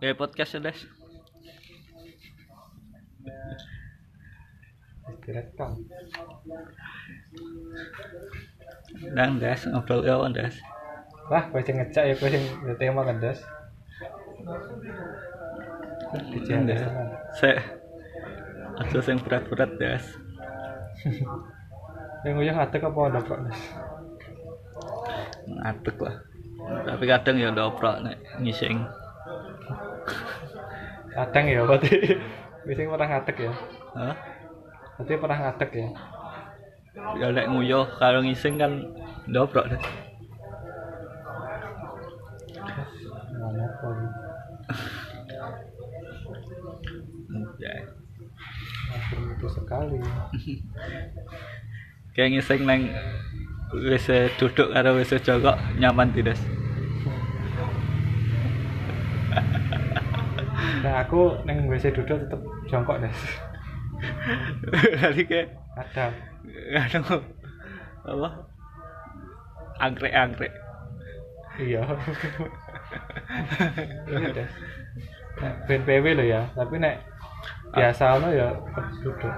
Ya podcast ya, Des. direkam Nang Des, ngobrol ya on Des. lah gue sing ngecek ya gue sing tema kan das Nang Des. Sek. Aja sing berat-berat Des. yang uyah ngadek apa ada kok das Ngadeg lah. Tapi kadang ya ndoprok nek ngising. Kadang ya berarti sing pernah ngadek ya Hah? berarti pernah ngadek ya Ya nek nguyuh kalau ngising kan Des. mana pun Ya. itu sekali Kayak ngising nang wis duduk karo wis jongkok nyaman tidak? Nah aku neng WC duduk tetep jongkok das Jadi kayak kadang. Anu apa? Angkrek-angkrek. iya. Iya ben PW lo ya tapi nek biasa lo ya duduk.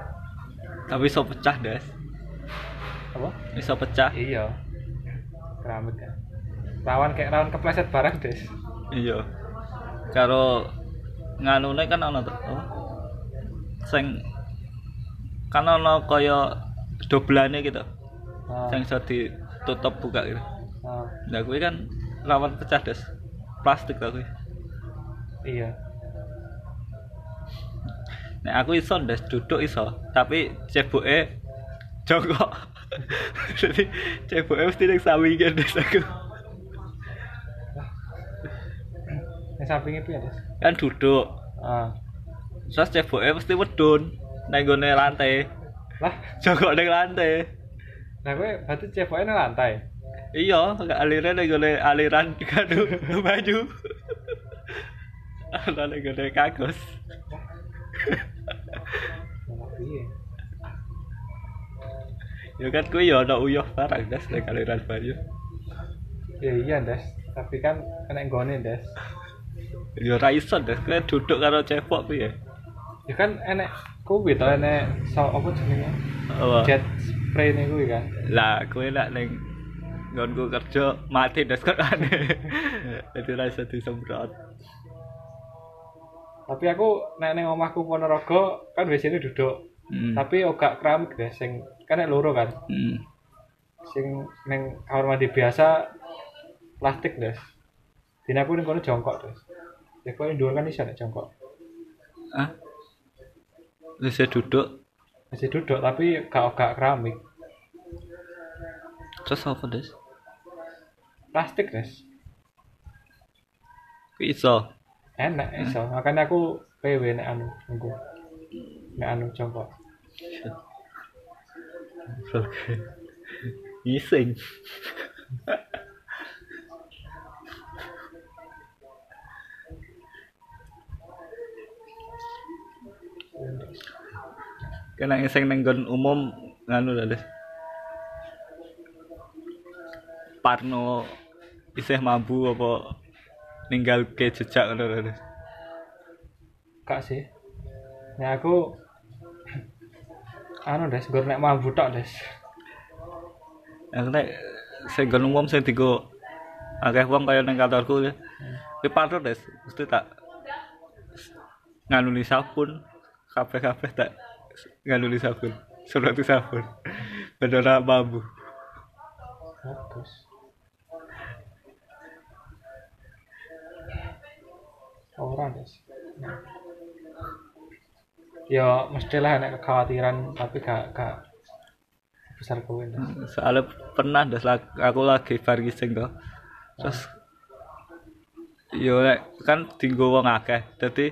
Tapi iso pecah, Des. apa? Iso pecah. iya. Keramik kan rawan kayak rawan kepleset barang des. Iya. Karo nganune kan ana to. apa? Sing kan ana kaya doblane gitu. nah, Sing iso ditutup buka gitu. nah, Nah, kuwi kan rawan pecah, Des. Plastik lah kuwi. iya Nek aku iso Des duduk iso, tapi ceboke jongkok. Jadi ceboke mesti ning sampinge Des aku. yang samping itu ya des Kan duduk. ah Terus ceboke mesti medun nang gone lantai. lah Jongkok ning lantai. nah gue berarti ceweknya nang lantai Iya, aliran ning gone aliran kado baju. Ana ning gone kagus. Ya kan kuwi ya ana uyuh barang Des ning aliran baju. ya iya des tapi kan kena gone des Ya ora iso Des, kowe duduk karo cebok piye? ya kan enek kuwi to enek so apa jenenge Apa? jet spray nih kuwi kan lah kowe nak ning nggonku kerja mati kok aneh jadi ra iso disemprot tapi aku nek ning omahku Ponorogo kan ini duduk hmm. tapi ora keramik des sing kan nek loro kan hmm. sing ning kamar mandi biasa plastik des dina aku ning kono jongkok des ya kowe dhuwur kan iso nek jongkok ah bisa duduk. Masih duduk tapi gak gak keramik. Terus apa des? Plastik des. Iso? Enak iso. Makanya aku PW nek anu nunggu nek anu jongkok oke kena ngising neng nggon umum nganu des. Parno isih mampu apa ninggal ke jejak ngono lho des. Kak sih. Ya aku anu des, gur nek mambu tok des. yang nek sing umum sing digo akeh wong kaya ning kantorku ya kuwi parno des mesti tak nganuni sabun kabeh-kabeh tak nganuni sabun. Surat sabun. Bener mampu Bagus. Ora des. Ya mestilah nek kekhawatiran tapi gak gak besar kowe soalnya pernah lag- aku lagi bar ngising to. Terus yo nek kan dinggo wong akeh. Dadi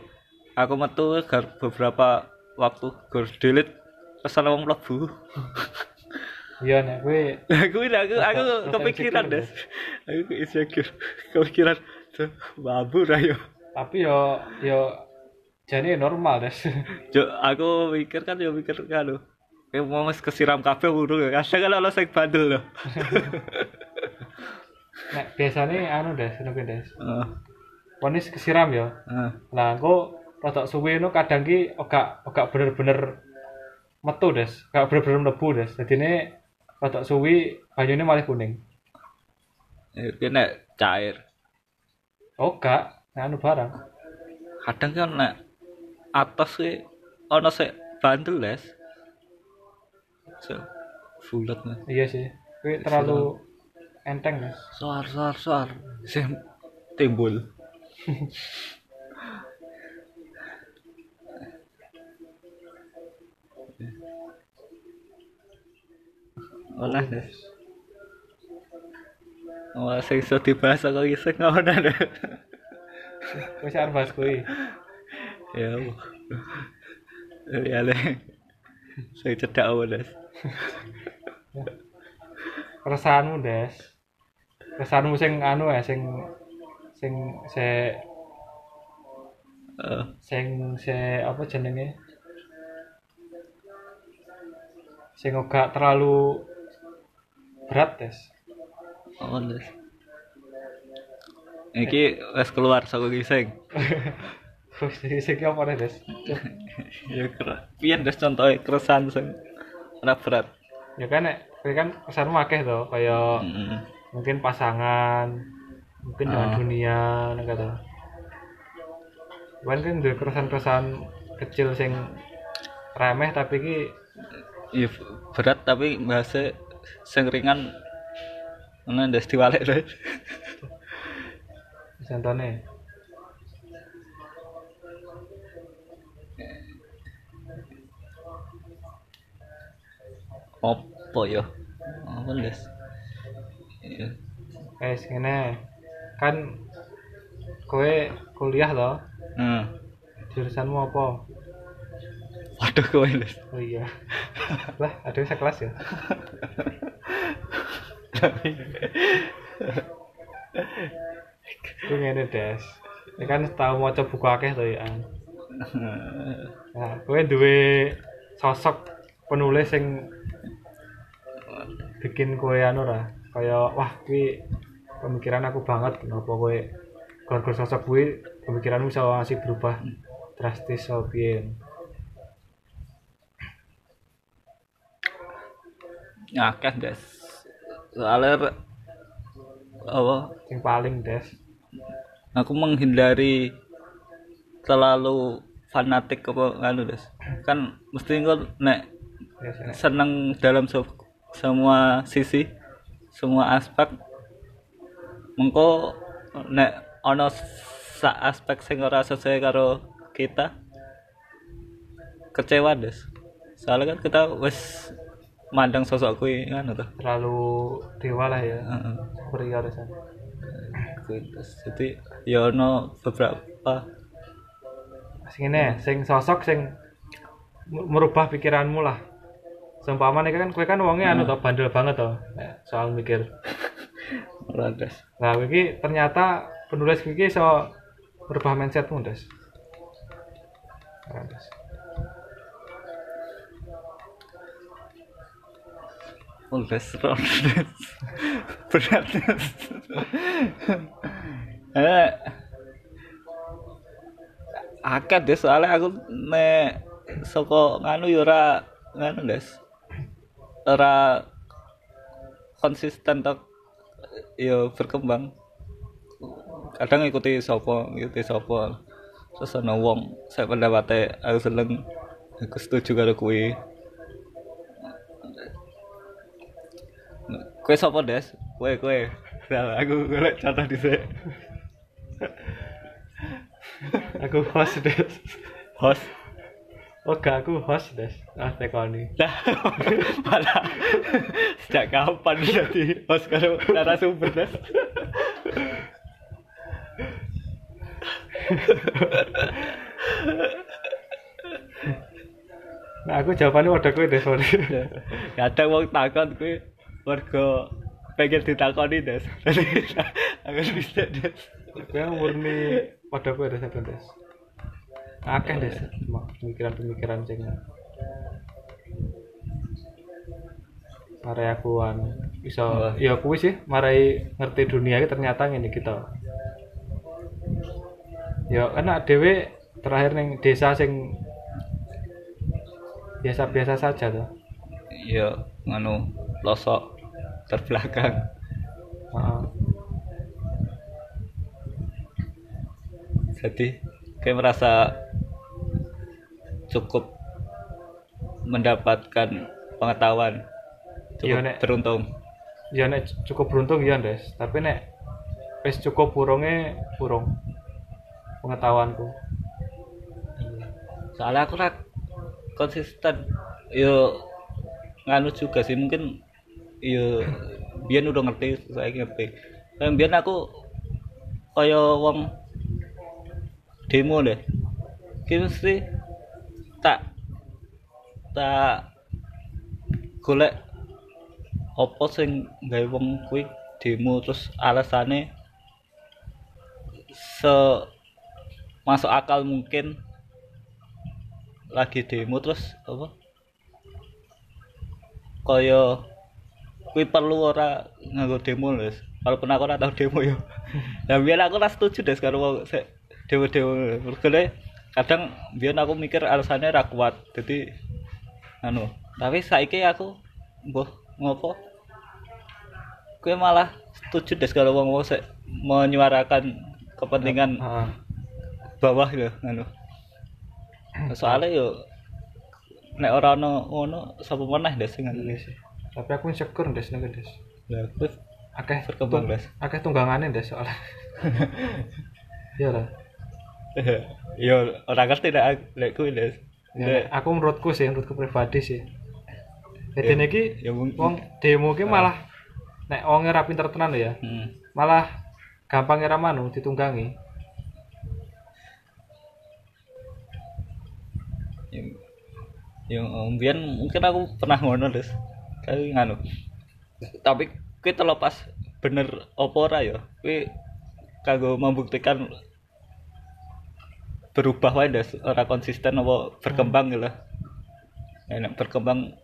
aku metu gar beberapa waktu gur delete pesan wong mlebu. Iya nek kowe aku aku aku Rasa- kepikiran des. Aku insecure kepikiran tuh babu ra yo. Tapi yo yo jane normal des. Jo, aku mikir kan yo mikir kan kayak mau wis kesiram kabeh urung ya kadang kan ono sing bandel lho. Nek biasanya anu des, ngono des. Heeh. ponis kesiram ya Heeh. Lah, engko rada suwe no kadang ki ora ora bener-bener metu, Des. Gak bener-bener mlebu, Des. Dadine rada suwi banyune malah kuning. Iki nek cair. Nek anu barang. Kadang kan nek atas ki ana sik bantu les. So, bulat nih. Iya sih. Kuwi terlalu enteng, Des. Soar soar soar. Sing timbul. Olah deh. Oh, sing iso dibahas kok iseng ngono. Wis arep bahas kuwi. Ya. Ya le. Saya cedak wae, Keresahanmu, Des. Keresahanmu sing anu ya, sing sing se Eh, sing se apa jenenge? Sing ora terlalu berat, Des. oh, Les. Iki wis keluar saka gising. Terus sing apa, Des? ya keren. Pian des contohnya keresahan sing ora berat. ya kan nek kowe kan kesanmu akeh to kaya Mm. mungkin pasangan mungkin dengan Ah. dunia nek kata kan kan duwe keresahan-keresahan kecil sing remeh tapi ki Iya berat tapi bahasa sing ringan ana ndes diwalek lho contone opo yo apa ndes Guys, ini kan kowe kuliah loh. Hmm. Jurusanmu apa? Waduh kowe oh iya. Lah ada bisa kelas ya? Kuwi ngene des? Ini kan tau maca buku akeh to ya. An. Nah, kowe duwe sosok penulis sing bikin kowe anu ra, kaya wah kuwi pemikiran aku banget. Kenapa kowe gara-gara sosok kuwi pemikiranmu bisa masih berubah drastis so piye. Akeh des. Soalnya apa? Sing paling des. Aku menghindari terlalu fanatik apa anu des. Kan mesti engko nek Biasanya. seneng dalam se- semua sisi semua aspek mengko nek ana sa aspek sing ora sesuai karo kita kecewa des soalnya kan kita wis mandang sosok kuwi kan tuh Terlalu dewa lah ya. Heeh. Kuwi, Des. jadi ya ono beberapa Sing ngene, sing sosok sing merubah pikiranmu lah. Seumpama nih kan kowe kan wonge anu to bandel banget nek soal mikir. ora des Nah, iki ternyata penulis iki iso merubah mindsetmu, Des. Nah, Des. Oh, des ron, des. berat eh akeh des soalnya aku nek saka nganu ya ora nganu des ora konsisten tok ya berkembang kadang ngikuti sapa ngikuti sapa terus wong saya pendapatnya aku seneng aku setuju karo kuwi Kue sapa des? Kue kue. Nah, aku golek contoh dhisik. Aku host, Des. Host. Oh, gak aku host, Des. Ah, tekoni. Lah, malah sejak kapan jadi host karo narasumber des? Nah, aku jawabannya udah kowe, Des. sorry. Kadang wong takon kuwi warga pengen ditakoni des. Aku bisa des. Kowe murni pada kowe, Des, satu, Des. Akeh, Des. Pemikiran-pemikiran sing marai aku anu iso Wah. ya kuwi sih marai ngerti dunia iki ternyata ngene kita ya enak dhewe terakhir ning desa sing biasa-biasa saja tuh ya nganu losok terbelakang jadi kayak merasa cukup mendapatkan pengetahuan cukup Iya, Nek. beruntung. Ya nek cukup beruntung ya Des. Tapi nek wis cukup burungnya burung pengetahuanku. Soalnya aku rak konsisten. Yo nganu juga sih mungkin yo biar udah ngerti saya ngerti. Kan biar aku kaya wong demo deh. Kini sih tak tak golek apa sing gawe wong kuwi demo terus alasane se masuk akal mungkin lagi demo terus apa? Kaya kuwi perlu ora nganggo demo Wis. walaupun aku ora tau demo yo nah biar aku ora setuju deh karo wong sik demo-demo mergo le kadang biar aku mikir alasannya ra kuat jadi anu tapi saiki aku mbah ngopo kuwi malah setuju deh kalau wong wong menyuarakan kepentingan Heeh. bawah lho anu soalnya yo nek ora ono ngono sapa meneh des sing Iya sih. Tapi aku insecure Des nek Des. Lah kuwi Akeh berkembang des. akeh tunggangane Des soalnya. Iya lah. yo ora ngerti lek kuwi des. Ya, aku menurutku sih, menurutku pribadi sih. Jadi Ya, niki ya wong demo ki malah nek wong ora pinter tenan lho ya, hmm. malah gampang ora manu ditunggangi. yang yang mungkin aku pernah ngono des tapi nganu. Tapi kuwi terlepas bener apa ora ya kuwi kanggo membuktikan berubah wae des ora konsisten apa berkembang gitu lah. Ya, nek berkembang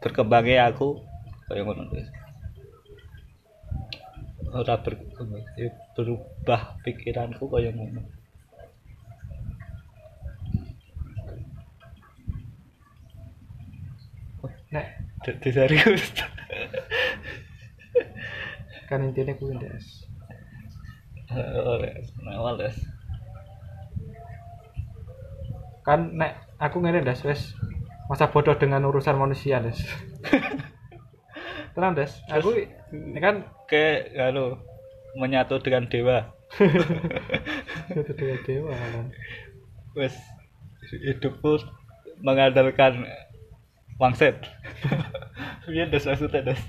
berkembangnya aku kayak ngono des ora berkembang ya berubah pikiranku kayak ngono Nek Jadi serius. kan intinya kuwi Des. Oleh, awal des. Kan nek aku ngene Des wis masa bodoh dengan urusan manusia Des. Tenang Des, aku ini kan Ke, anu, menyatu dengan dewa. itu dewa dewa kan. Wes, hidupku mengandalkan wangsit. Iya des maksudnya des.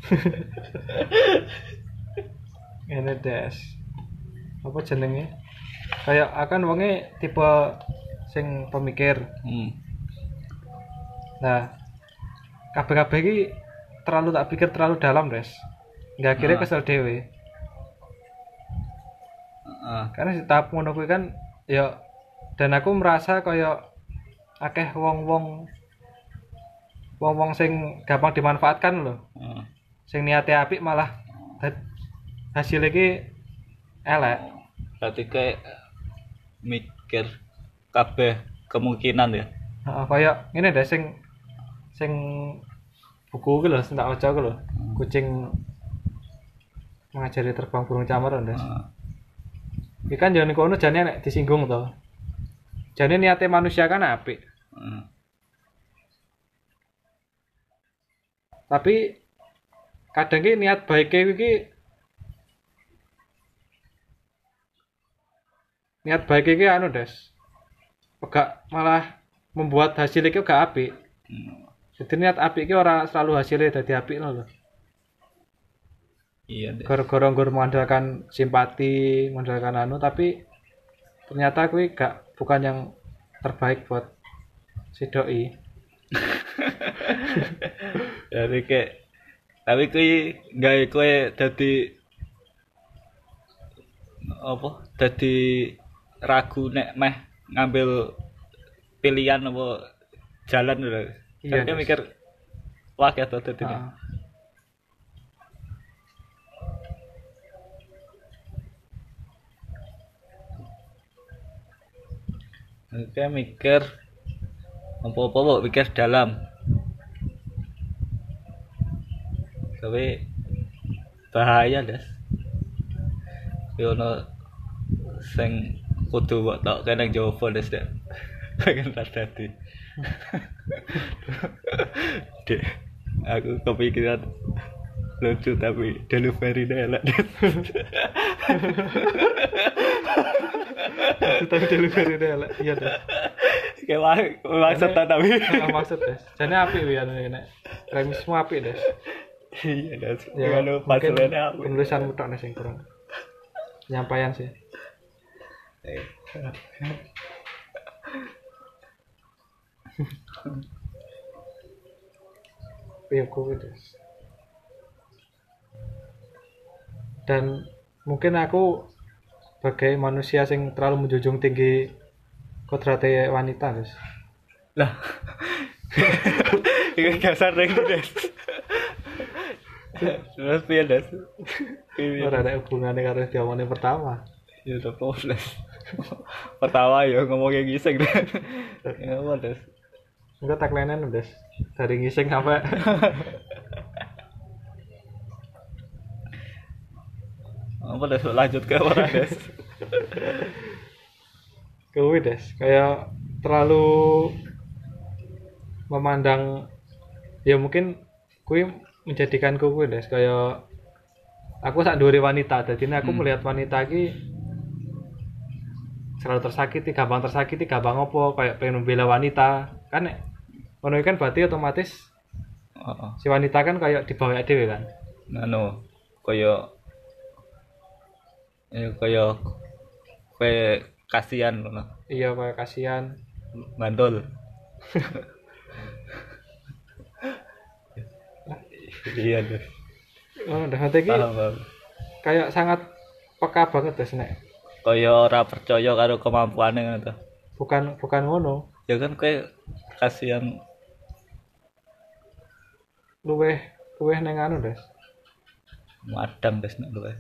Ini Des. Apa jenenge? Kayak akan wonge tipe sing pemikir. Hmm. Nah, kabeh-kabeh iki terlalu tak pikir terlalu dalam, Des. Nggak akhirnya Ah. kesel dhewe. Ah, Karena di tahap ngono kan ya dan aku merasa kaya akeh wong-wong wong-wong sing gampang dimanfaatkan loh. ah. Sing niate apik malah hasil iki elek. Berarti kayak mikir kabeh kemungkinan ya. Heeh, kaya ngene deh sing sing buku iki lho sing tak waca ku lho. Kucing mengajari terbang burung camar Des. Ah, Iki kan jangan kono jane nek disinggung to. Jane niate manusia kan apik, ah. Tapi kadang ki niat baiknya iki niat baik iki anu Des. Gak malah membuat hasil iki gak apik. Hmm. Jadi niat apik iki ora selalu hasilnya dadi apik lho. Iya des. Gara-gara nggur mengandalkan simpati, mengandalkan anu tapi ternyata kuwi gak bukan yang terbaik buat si doi. Jadi kayak tapi kuwi gawe kowe dadi apa? Dadi ragu nek meh ngambil pilihan apa jalan lho. Iya, Des. mikir wah ya to dadi. Heeh. Oke mikir apa-apa mikir dalam. Tapi bahaya das. Yo ono sing kudu mbok tok kene Jawa des dek. Pengen tak dadi. Dek, aku kepikiran lucu tapi delivery elek. Tapi delivery elek. Iya deh. Kayak maksud tapi. Nggak maksud deh. Jadi apik ya nek remismu apik deh. Iya das. Ya, Kalau mungkin pasalnya apa? penulisanmu tok nih sing kurang. Penyampaian sih. Iya, kuwi Des. Dan mungkin aku sebagai manusia sing terlalu menjunjung tinggi kodrate wanita, Des. Lah. Dasar ring des. Terus piye? Piye? Ora ada hubungannya karo diomongin pertama. Ya udah des. Pertama ya ngomongnya gising deh. Ya apa des? Enggak tagline Des. Dari ngising sampai Apa des lanjut ke apa des? kuwi Des. Kayak terlalu memandang ya mungkin kuwi menjadikanku kuwi Des kayak aku sak dhuwure wanita jadi aku Hmm. melihat wanita iki selalu tersakiti gampang tersakiti gampang apa kayak pengen membela wanita kan ngono kan berarti otomatis si wanita kan kayak dibawa dhewe kan Anu kaya ya kaya kaya kasihan ngono. iya kayak kasihan Mantul. iya des. oh dah paham. kayak sangat peka banget Des nek Kaya ora percaya karo kemampuane ngono to. bukan bukan ngono Ya kan kowe kasihan luweh luweh neng anu Des madang des nek luwe.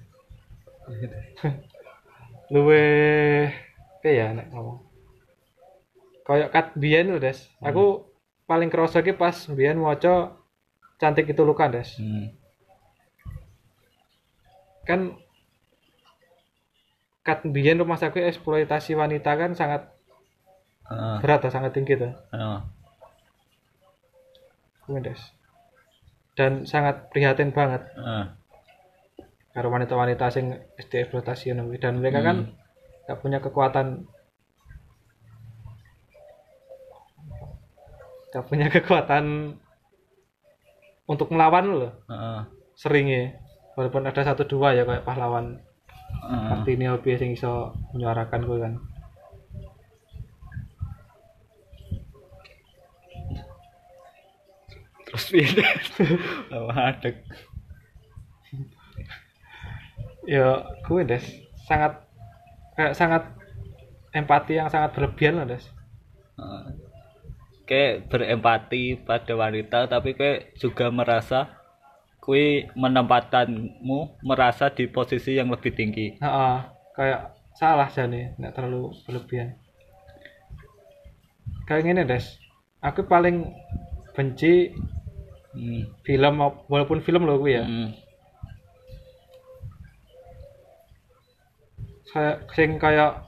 luweh apa ya nek ngomong kayak kat biyen lho Des aku paling kerasa ki pas biyen maca cantik itu luka Des Hmm. kan kat biyen rumah sakit eksploitasi wanita kan sangat Heeh. berat atau sangat tinggi tuh kuwi, Des dan sangat prihatin banget Heeh. karo wanita-wanita sing eksploitasi ngono kuwi. dan mereka kan nggak punya kekuatan nggak punya kekuatan untuk melawan loh Heeh. seringnya walaupun ada satu dua ya kayak pahlawan Heeh. Kartini Hobi sing iso menyuarakan gue kan Terus piye des? Wadeg. ya gue des sangat kayak sangat empati yang sangat berlebihan loh des. Kayak berempati pada wanita tapi kayak juga merasa kue menempatkanmu merasa di posisi yang lebih tinggi. Heeh, kayak salah jane nggak terlalu berlebihan kayak gini des aku paling benci Hmm. film walaupun film loh gue ya Hmm. kayak sing kayak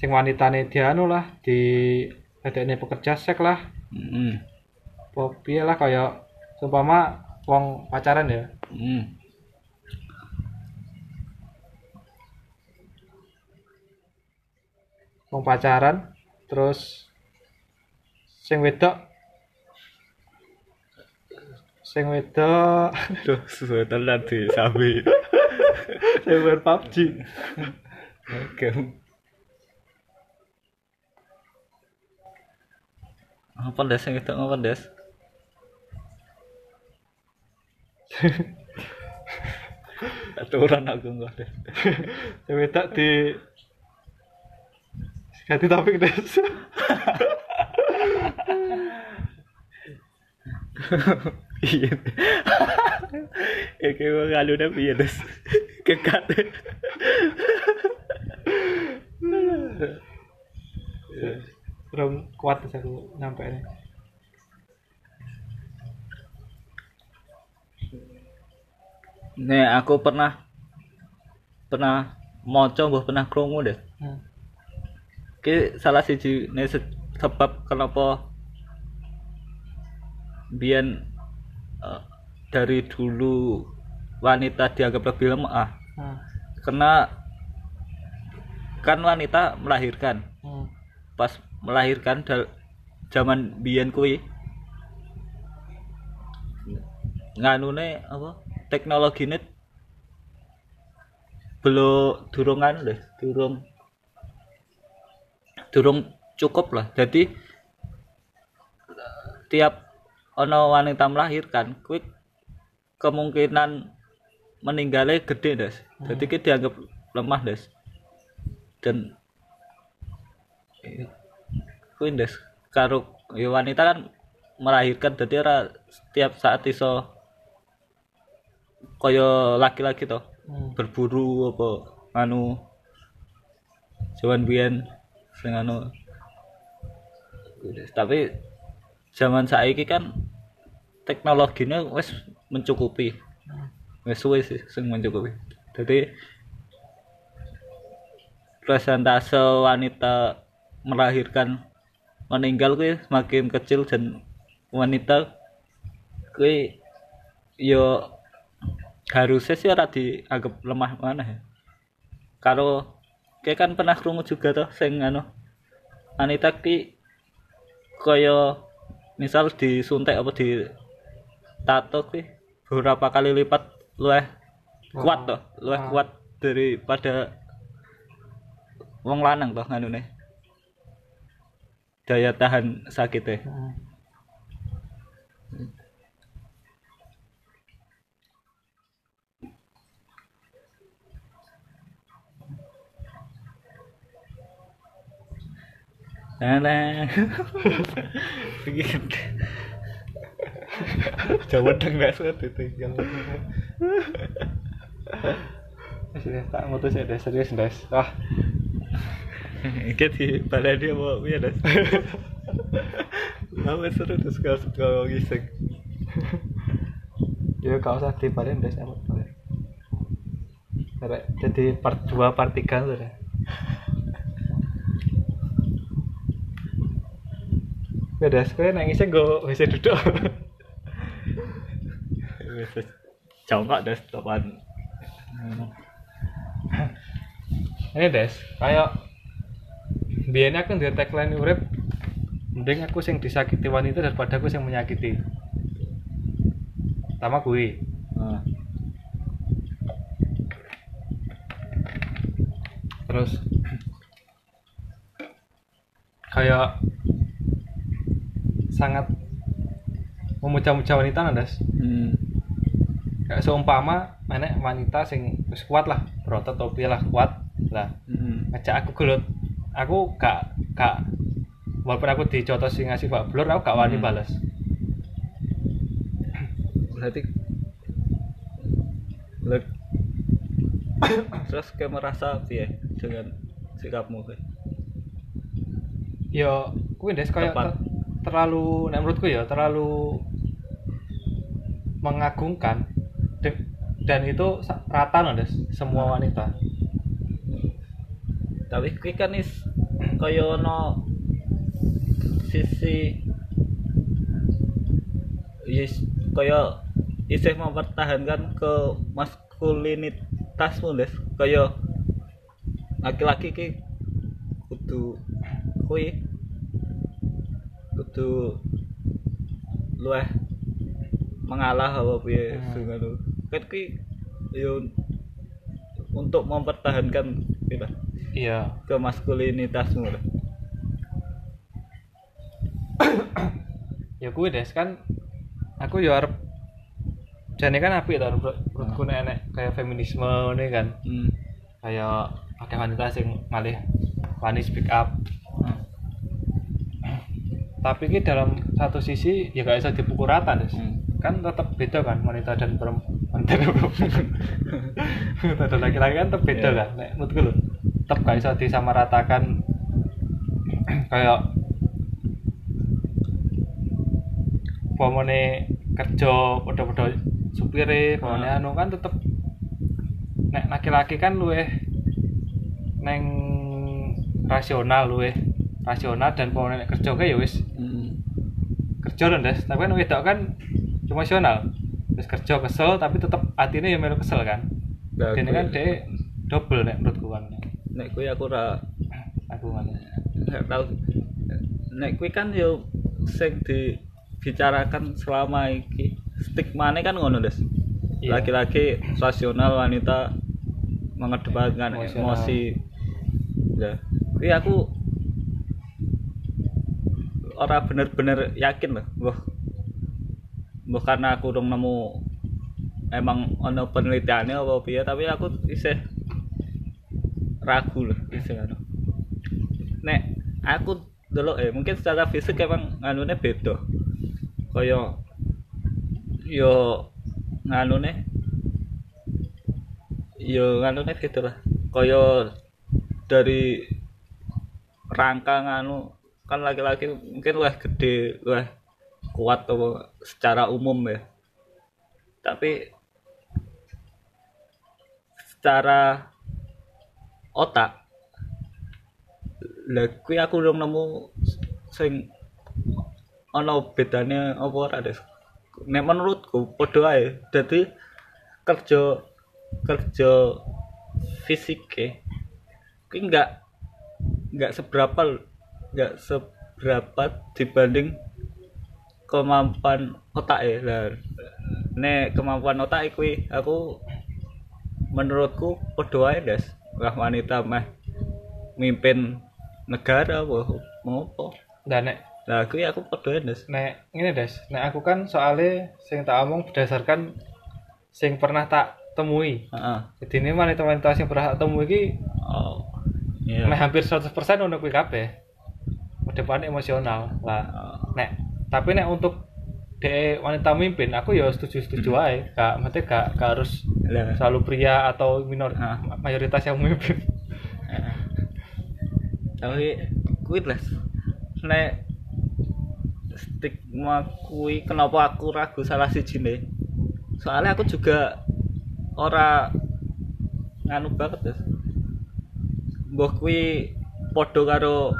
sing wanitane dia anu lah di ada ini pekerja seks lah apa piye lah kayak seumpama wong pacaran ya Hmm. wong pacaran terus sing wedok sing wedok Duh, sesuai tenan di sabi. sing main PUBG Oke. Apa des yang itu apa des? Aturan aku enggak des. sing wedok di ganti topik des Iya. Ya kayak gue ngalu udah piye des. Kekat. Belum kuat terus aku nyampe ini nih aku pernah pernah moco mbah pernah krungu deh hmm. ki salah siji nih se- sebab kenapa biyen eh, dari dulu wanita dianggap lebih lemah Hmm. karena kan wanita melahirkan Hmm. pas melahirkan dal zaman biyen kuwi? Nganune apa? Teknologine belum durung anu deh durung durung cukup lah. Jadi tiap ono wanita melahirkan kuwi kemungkinan meninggalnya gede des. Jadi kita dianggap lemah des. Dan kuwi des karo ya wanita kan melahirkan jadi ora setiap saat iso kaya laki-laki toh Hmm. berburu apa anu jaman biyen sing anu. Tapi zaman saiki kan teknologinya wis mencukupi. Wis suwe sih sing mencukupi. Jadi presentase wanita melahirkan meninggal kuwi semakin kecil dan wanita kuwi yo harusnya sih ora dianggap lemah mana ya. Kalau kayak kan pernah krungu juga tuh sing anu wanita ki kaya misal disuntik apa di tato ki beberapa kali lipat luwih kuat toh luwih Ah. kuat daripada wong lanang toh nganune daya tahan sakitnya Hmm. Nah, begitu. Coba dong nggak sulit ditinggal. Wis deh, tak mutus ya serius des ah Di balai dia mau ya das. Nama seru tuh suka suka ngising. ya gak usah dibalik aku balik Karena jadi part 2 part 3 tuh deh Ya des, kowe nangisnya gue bisa duduk Congkak das topan. Ini des, kayak biasanya aku di tagline urip mending aku sing disakiti wanita daripada aku sing menyakiti. Pertama gue Ah, terus kayak sangat memuja-muja wanita nah, das Hmm. kayak seumpama enek wanita sing kuat lah berotot topi lah kuat lah. Hmm. ngajak aku gelut aku gak gak walaupun aku dicotos sing ngasih pak blur aku gak wani Hmm. balas Berarti Lek. Terus kayak merasa piye dengan sikapmu kayak? ya kuwi des kayak Tepat. ter- terlalu nek menurutku ya terlalu mengagungkan De- dan itu rata loh des semua wanita tapi kuwi kan is kaya ono sisi yes kaya isih mempertahankan ke maskulinitasmu des kaya laki-laki ki kudu kuwi kudu luweh mengalah apa piye Hmm. sing anu kan kuwi yo untuk mempertahankan gitu iya. Ke maskulinitasmu lah. ya kuwi des kan aku ya arep jane kan apik to menurut- menurutku nek enek kayak feminisme ini kan. Hmm. kayak akeh wanita sing malih wani speak up. Tapi ki dalam satu sisi ya gak bisa dipukul rata des. Hmm. kan tetap beda kan wanita dan perempuan. Wanita dan perempuan. Wanita laki-laki kan tetap beda Iya. kan nek menurutku lho tetap gak bisa disamaratakan. Kayak pomone kerja padha-padha supire pomone Ah. anu kan tetep nek laki-laki kan luwih neng rasional luwih rasional dan pomone nek kerja kae ya wis Hmm. kerja lho Des. Tapi kan wedok kan emosional terus kerja kesel tapi tetep hatinya ya melu kesel kan. Dene kuwi- kan dia double nek menurutku kan nek kuwi aku ora aku nggak tahu nek kuwi kan yo sing dibicarakan selama iki. Stigmane kan ngono des. Iya. laki-laki rasional wanita mengedepankan Emosional. emosi. Ya. Kuwi aku ora bener-bener yakin loh Mbah. Karena aku dong nemu emang ono penelitiannya apa piye tapi aku isih ragu loh isih anu nek aku dulu eh mungkin secara fisik emang nganune beda. Kaya yo nganune yo nganune beda lah. Kaya dari rangka nganu kan laki-laki mungkin lah gede lah kuat apa secara umum ya. Tapi secara otak. Lah kuwi aku belum nemu sing ana bedane apa ora des? Nek menurutku padha ae. Dadi kerja kerja fisik kuwi enggak enggak seberapa enggak seberapa dibanding kemampuan otak ya lah nek kemampuan otak kuwi aku menurutku padha ae des wah wanita mah mimpin negara apa? Ngopo? Dan nek lah aku padha ae des. nek ini des. Nek aku kan soalnya sing tak omong berdasarkan sing pernah tak temui. Heeh. Jadi ini wanita-wanita sing pernah tak temui iki oh iya. meh hampir 100% ono kuwi kabeh. Depan emosional. Lah Oh, nek tapi nek untuk de wanita mimpin aku ya setuju setuju aja gak mesti gak, gak harus selalu pria atau minor Ah. mayoritas yang memimpin Heeh. tapi kuwi lah. Nek stigma kuwi kenapa aku ragu salah siji nih soalnya aku juga ora nganu banget ya mbah kuwi padha karo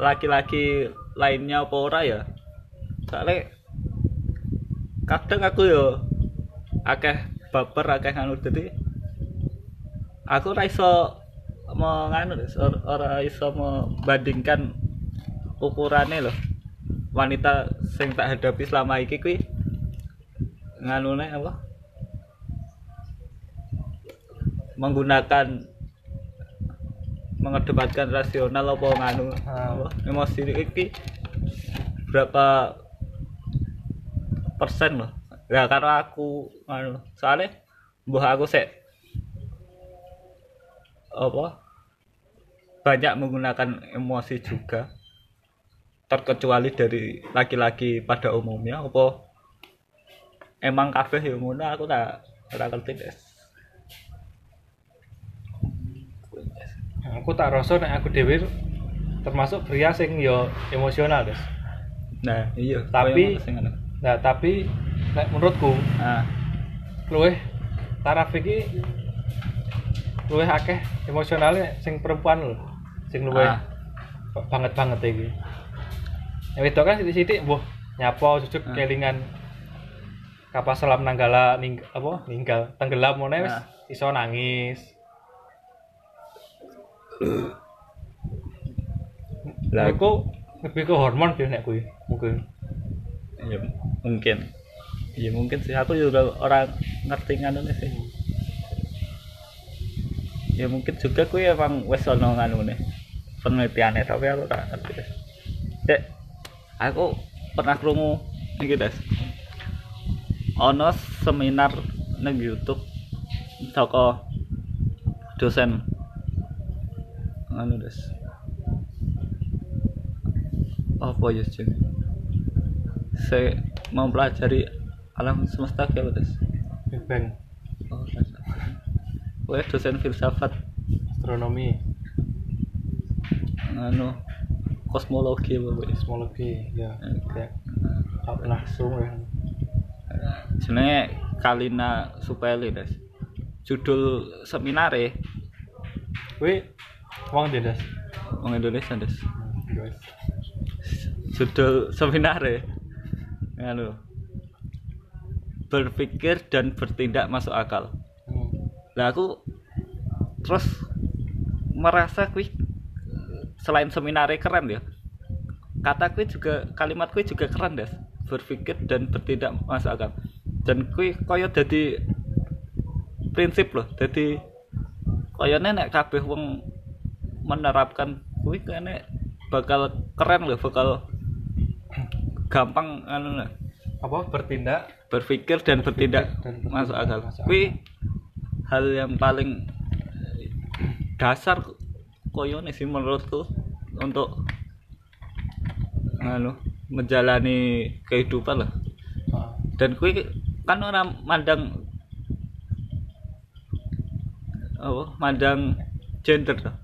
laki-laki lainnya apa ora ya? Soalnya kadang aku yo akeh baper akeh nganu. Dadi aku ora iso mau nganu ora iso membandingkan ukurane loh wanita sing tak hadapi selama iki kuwi nganune apa? Menggunakan mengedepankan rasional apa nganu Ah. apa, emosi iki berapa persen loh. Ya karena aku nganu soalnya mbah aku sek apa banyak menggunakan emosi juga. Terkecuali dari laki-laki pada umumnya apa emang kabeh ya ngono aku tak ora ngerti des. Aku tak rasa nek aku dewi termasuk pria sing yo emosional des. Nah iya Tapi- nah tapi nek menurutku ah luwih taraf iki luwih akeh emosionalnya sing perempuan lho sing luwih Ah. banget banget iki yang itu kan sithik-sithik mbuh nyapa cucuk Ah. kelingan kapal selam nanggala ning apa ninggal tenggelam ngono wis Ah. iso nangis Lah- aku lebih ke hormon sih nek kuwi mungkin ya mungkin. Ya mungkin sih. Aku juga orang ngerti nganu sih. Ya mungkin juga kuwi emang wes ono nganu nih. Penelitiannya tapi aku tak ngerti Dek, aku pernah krungu iki des. Ono seminar nang YouTube saka dosen. Anu des. Apa ya jenenge saya mempelajari alam semesta kayak apa des Big Bang. Oh Wah, dosen filsafat. Astronomi. Anu kosmologi apa wis Kosmologi ya. Kayak tak langsung ya. jenenge Kalina Supeli Des. Judul seminare. Kuwi wong Das? wong Indonesia Des. Judul seminare anu berpikir dan bertindak masuk akal. Hmm. lah aku terus merasa kui selain seminare keren ya kata kui juga kalimat kui juga keren des. Berpikir dan bertindak masuk akal. Dan kui koyo jadi prinsip loh jadi koyo nenek kabeh wong menerapkan kui kene bakal keren loh bakal gampang anu lah, Apa bertindak berpikir dan bertindak dan bertindak masuk akal. Kui hal yang paling dasar koyo nih sih menurutku untuk anu menjalani kehidupan lah. Ah, Dan kui kan orang mandang apa mandang gender tuh.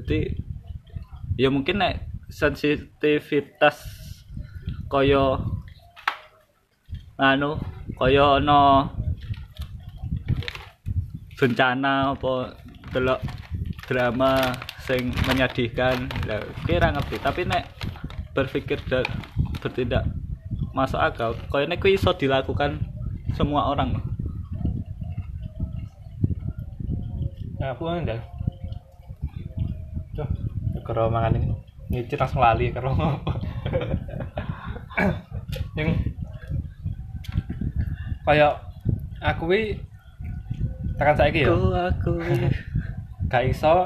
Jadi ya mungkin nek sensitivitas koyo anu koyo ono bencana apa delok drama sing menyedihkan lah kira ngerti tapi nek berpikir dan bertindak masuk akal koyo nek iso dilakukan semua orang Nah, aku enggak. Tuh, karo mangan ini. Ngicit langsung lali ngopo. Yang kayak aku wi tekan saiki ya. aku aku Gak iso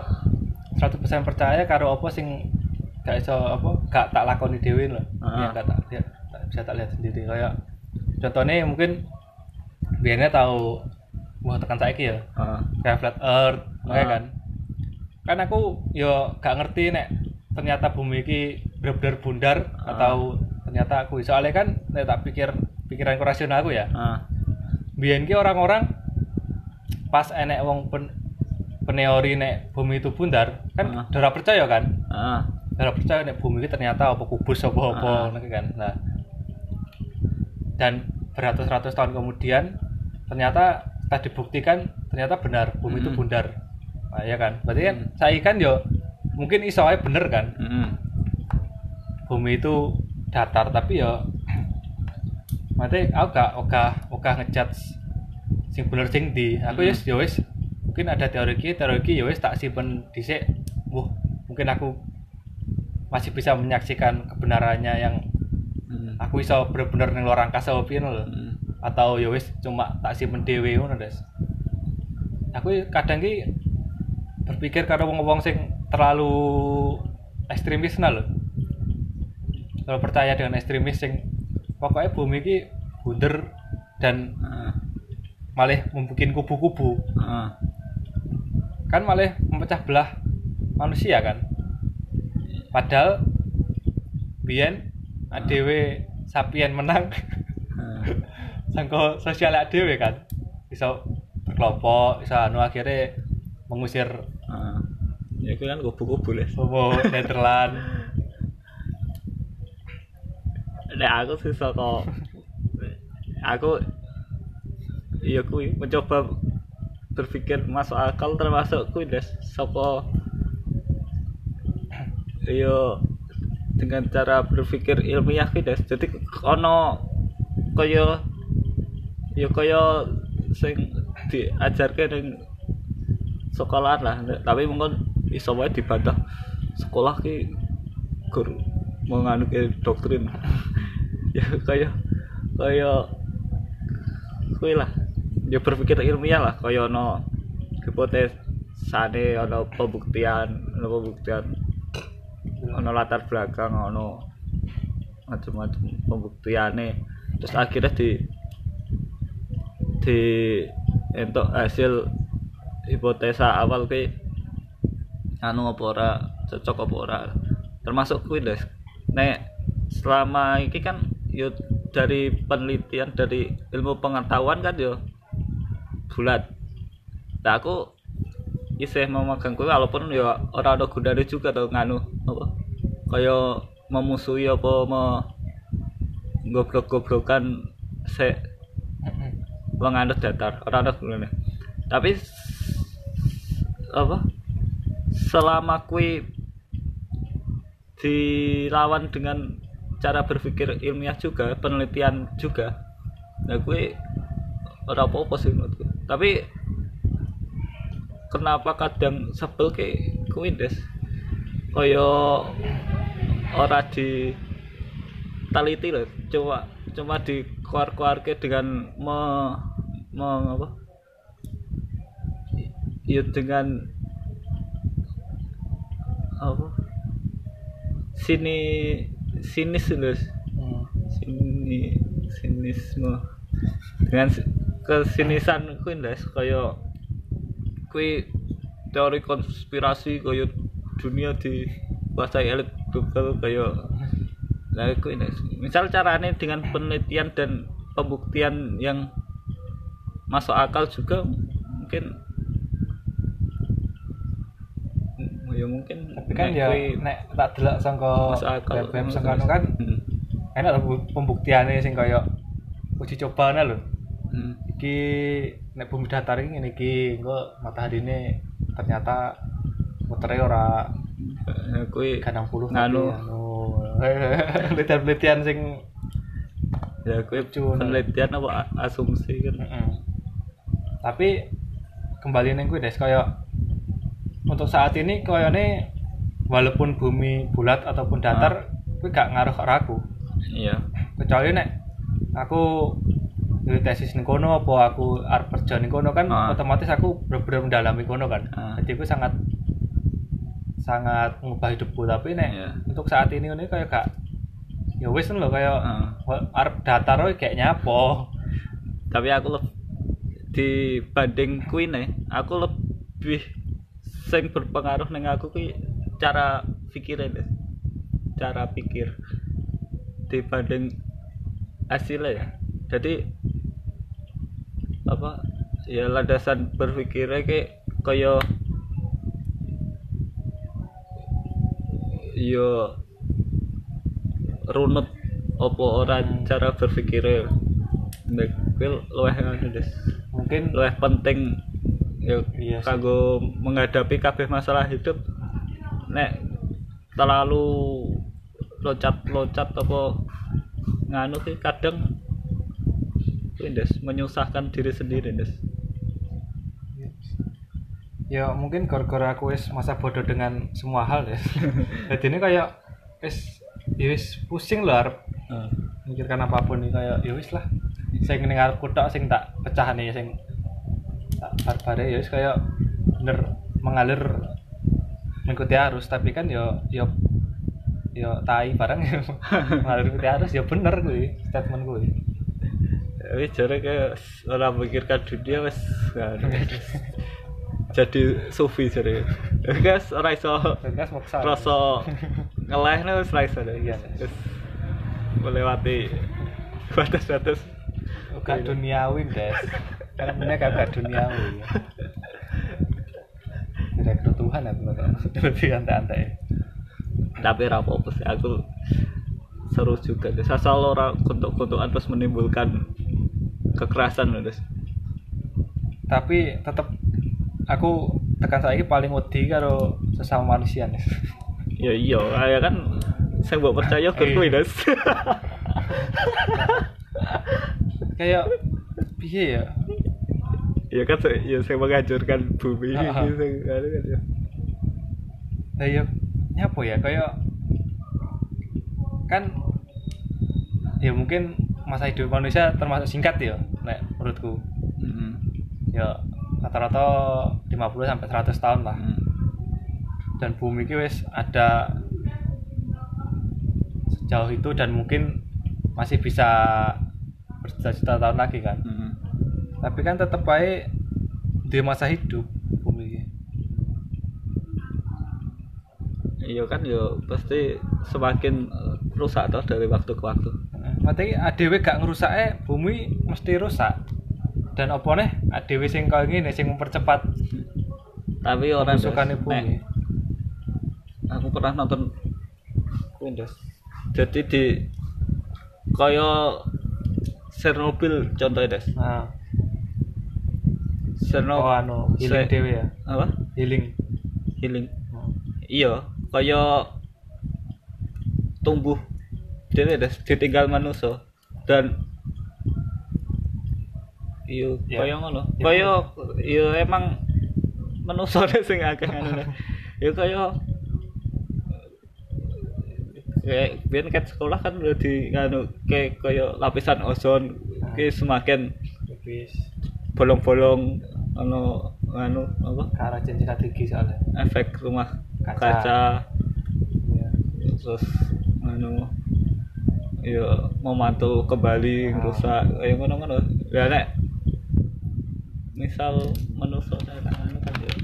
100% percaya karo apa sing gak iso apa gak tak lakoni dhewe lho. Ah. Yang gak tak lihat tak bisa tak lihat sendiri kayak contohnya mungkin biasanya tahu wah tekan saiki ya Heeh. kayak flat earth Ah. kayak kan kan aku yo gak ngerti nek ternyata bumi ini bener-bener bundar Ah. atau ternyata aku soalnya kan nek tak pikir pikiranku rasional aku ya Ah. biyen ki orang-orang pas enek wong pen, peneori nek bumi itu bundar kan Ah. dora percaya kan Ah. dora percaya nek bumi ini ternyata apa kubus apa apa ngono kan nah dan beratus-ratus tahun kemudian ternyata setelah dibuktikan ternyata benar bumi itu Mm. bundar nah, ya kan berarti kan Mm. saya kan yo mungkin iso bener kan Mm-mm. bumi itu datar tapi yo berarti aku gak ogah ogah ngejudge sing bener sing di aku Mm. yes yo wis mungkin ada teori ki teori ki wis tak simpen dhisik wah mungkin aku masih bisa menyaksikan kebenarannya yang Mm. aku iso bener-bener ning luar angkasa opo piye lho Mm. atau ya wis cuma tak simpen dhewe ngono Des. Aku kadang ki berpikir karo wong-wong sing terlalu ekstremis nah lho. Kalau percaya dengan ekstremis sing pokoknya bumi ki bunder dan Ah. malah membuat kubu-kubu. Kan malah memecah belah manusia kan? Padahal biyen adewe sapien menang sangko sosial dhewe kan? Iso berkelompok iso anu akhirnya mengusir Ah. Ya kan kubu-kubu les. Homo Netherland Nek aku sih saka aku iya kuwi mencoba berpikir masuk akal termasuk kuwi des saka iya dengan cara berpikir ilmiah kuwi des. Jadi ono kaya ya kaya sing diajarke ning sekolahan lah. Tapi mungkin iso wae dibantah sekolah ki guru menganu doktrin ya kaya kaya kuwi lah. Ya berpikir ilmiah lah. Kaya ono hipotesane ono pembuktian ono pembuktian ono latar belakang ono macam-macam pembuktiane. Terus akhirnya di di entuk hasil hipotesa awal ki anu apa ora cocok apa ora. Termasuk kuwi nek selama ini kan yo dari penelitian dari ilmu pengetahuan kan yo bulat. Nah aku isih memegang kuwi walaupun ya ora ada gunanya juga tuh nganu apa kaya memusuhi apa me goblok-goblokan se wong anut datar ora anut ngene tapi apa selama kui dilawan dengan cara berpikir ilmiah juga penelitian juga. Nah kui ora apa-apa sih menurutku tapi kenapa kadang sebel ke kui des? Kaya ora di teliti loh cuma cuma di keluar keluarga dengan me, me apa? Ya dengan apa? Sini sinis loh Hmm. sini sinisme dengan si- kesinisan kuwi ndas kaya kuwi teori konspirasi kaya dunia dikuasai elit global kaya lah kuwi misal carane dengan penelitian dan pembuktian yang masuk akal juga mungkin ya mungkin tapi kan ya kuwi nek tak delok sangka akal BBM sangka anu kan Hmm. enak pembuktiannya sing kaya uji coba lho Hmm. iki nek bumi datar iki ngene iki engko matahari ini ternyata mutere ora Ya, kuwi 60 Nganu. anu penelitian-penelitian sing ya kuwi penelitian apa asumsi kan Mm-mm. tapi kembali neng gue des kaya untuk saat ini koyone walaupun bumi bulat ataupun datar gue gak ngaruh ke aku. Iya. Kecuali nek aku duwe tesis ning kono apa aku arep kerja ning kono kan Ah. otomatis aku bener-bener mendalami kono kan. Ah. jadi gue sangat sangat mengubah hidupku. Tapi nek Iya. untuk saat ini ini kayak gak ya wis lho kayak arep datar woy kayak nyapo. Tapi aku lebih dibanding Queen aku lebih sing berpengaruh neng aku ki cara pikirnya deh cara pikir. Dibanding hasilnya ya. Jadi apa ya landasan berpikirnya kayak kaya yo runut apa orang cara berpikirnya. Nek kuwi luwih des. Mungkin luwih penting ya Iya kanggo menghadapi kabeh masalah hidup nek terlalu loncat-loncat apa nganu sih kadang des menyusahkan diri sendiri des ya mungkin gara-gara aku wis masa bodoh dengan semua hal ya jadi ini kayak wis ya wis pusing loh arep mikirkan apa pun nih kayak ya wis lah. Sing ning arepku tok sing tak pecah nih sing tak bar-bare ya kayak bener mengalir mengikuti arus. Tapi kan yo yo yo tai barang ya. Mengalir mengikuti arus ya bener gue statement gue tapi jare kayak orang memikirkan dunia wes jadi sufi jare. Guys ora iso gas maksa. rasa ngelehne wis ra iso deh. Iya. Wis melewati batas-batas. Gak duniawi des gak gak duniawi direktur Tuhan ya bener lebih antai-antai tapi ra apa-apa sih aku seru juga deh asal ora kontok-kontokan terus menimbulkan kekerasan loh des. Tapi tetep aku tekan saiki paling wedi karo sesama manusia nih ya iya ya kan saya mbok percaya gur kuwi des. Kayak piye ya ya kan saya- ya saya menghancurkan bumi Ah, ah. gitu kan ya kayak nyapa ya kayak kan ya mungkin masa hidup manusia termasuk singkat ya nek menurutku Mm, ya rata-rata 50 sampai 100 tahun lah mm. dan bumi ini wis ada sejauh itu dan mungkin masih bisa berjuta-juta tahun lagi kan Mm. Tapi kan tetap baik di masa hidup bumi ini iya kan ya pasti semakin eh, rusak toh dari waktu ke waktu. Mati ADW gak ngerusake bumi mesti rusak. Dan apa nih ADW sing kau ngene sing mempercepat tapi orang Des, bumi. nek aku pernah nonton Windows. Jadi di kaya Chernobyl contohnya des. Nah oh Chernobyl anu healing Se- dewe ya? Apa? Healing. Healing. Hmm. iya kaya tumbuh. Des ditinggal manusia dan iya Ya. kaya ngono. Ya, kaya iya emang manusia sing akeh ngono. Ya kaya kayak biar kan sekolah kan udah di nganu kayak kaya lapisan ozon kayak semakin bolong-bolong anu anu apa? Ke arah janji tinggi soalnya. Efek rumah Kaca. kaca, ya. terus anu ya memantau kembali Ah. rusak kayak ngono ngono ya nek misal manusia nek anu kan ya.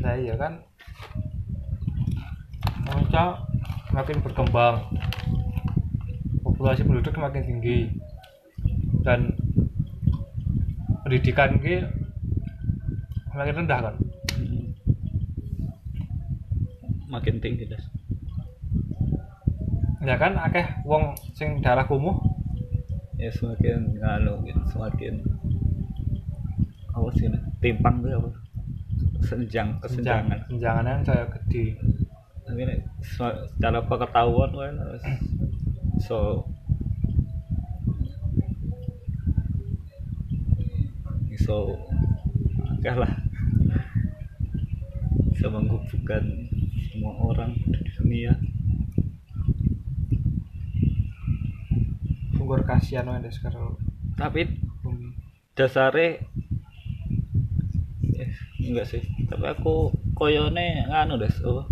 Nah iya kan. Manusia semakin berkembang. Populasi penduduk semakin tinggi. Dan pendidikan ini semakin rendah kan? Mm, makin tinggi des. Ya kan akeh wong sing darah kumuh. Ya semakin anu gitu semakin apa sih nek timpang tuh apa? Senjang kesenjangan. Senjangan saya gede. Tapi secara pengetahuan kan so so akeh lah bisa menghubungkan semua orang di dunia. Sunggur kasihan Des, karo tapi bumi dasare eh, enggak sih. Tapi aku koyone nganu des apa?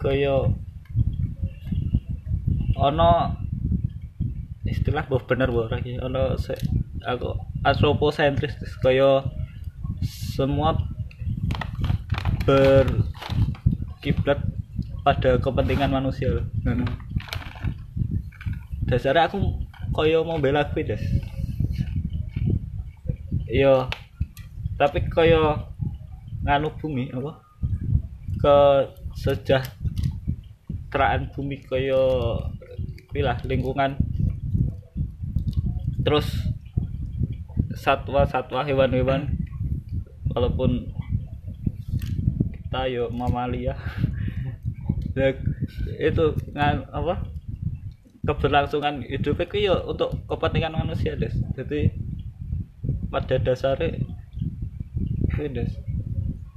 Koyo ono istilah boh bener boh lagi ono se, aku antroposentris koyo semua berkiblat pada kepentingan manusia. Loh. dasarnya aku koyo mau bela kuwi des. Iya. Tapi koyo nganu bumi apa? Ke sejahteraan bumi koyo kuwi lah lingkungan terus satwa-satwa hewan-hewan walaupun kita yo mamalia Ya, itu ngan apa keberlangsungan hidup itu ya untuk kepentingan manusia des. Jadi pada dasarnya des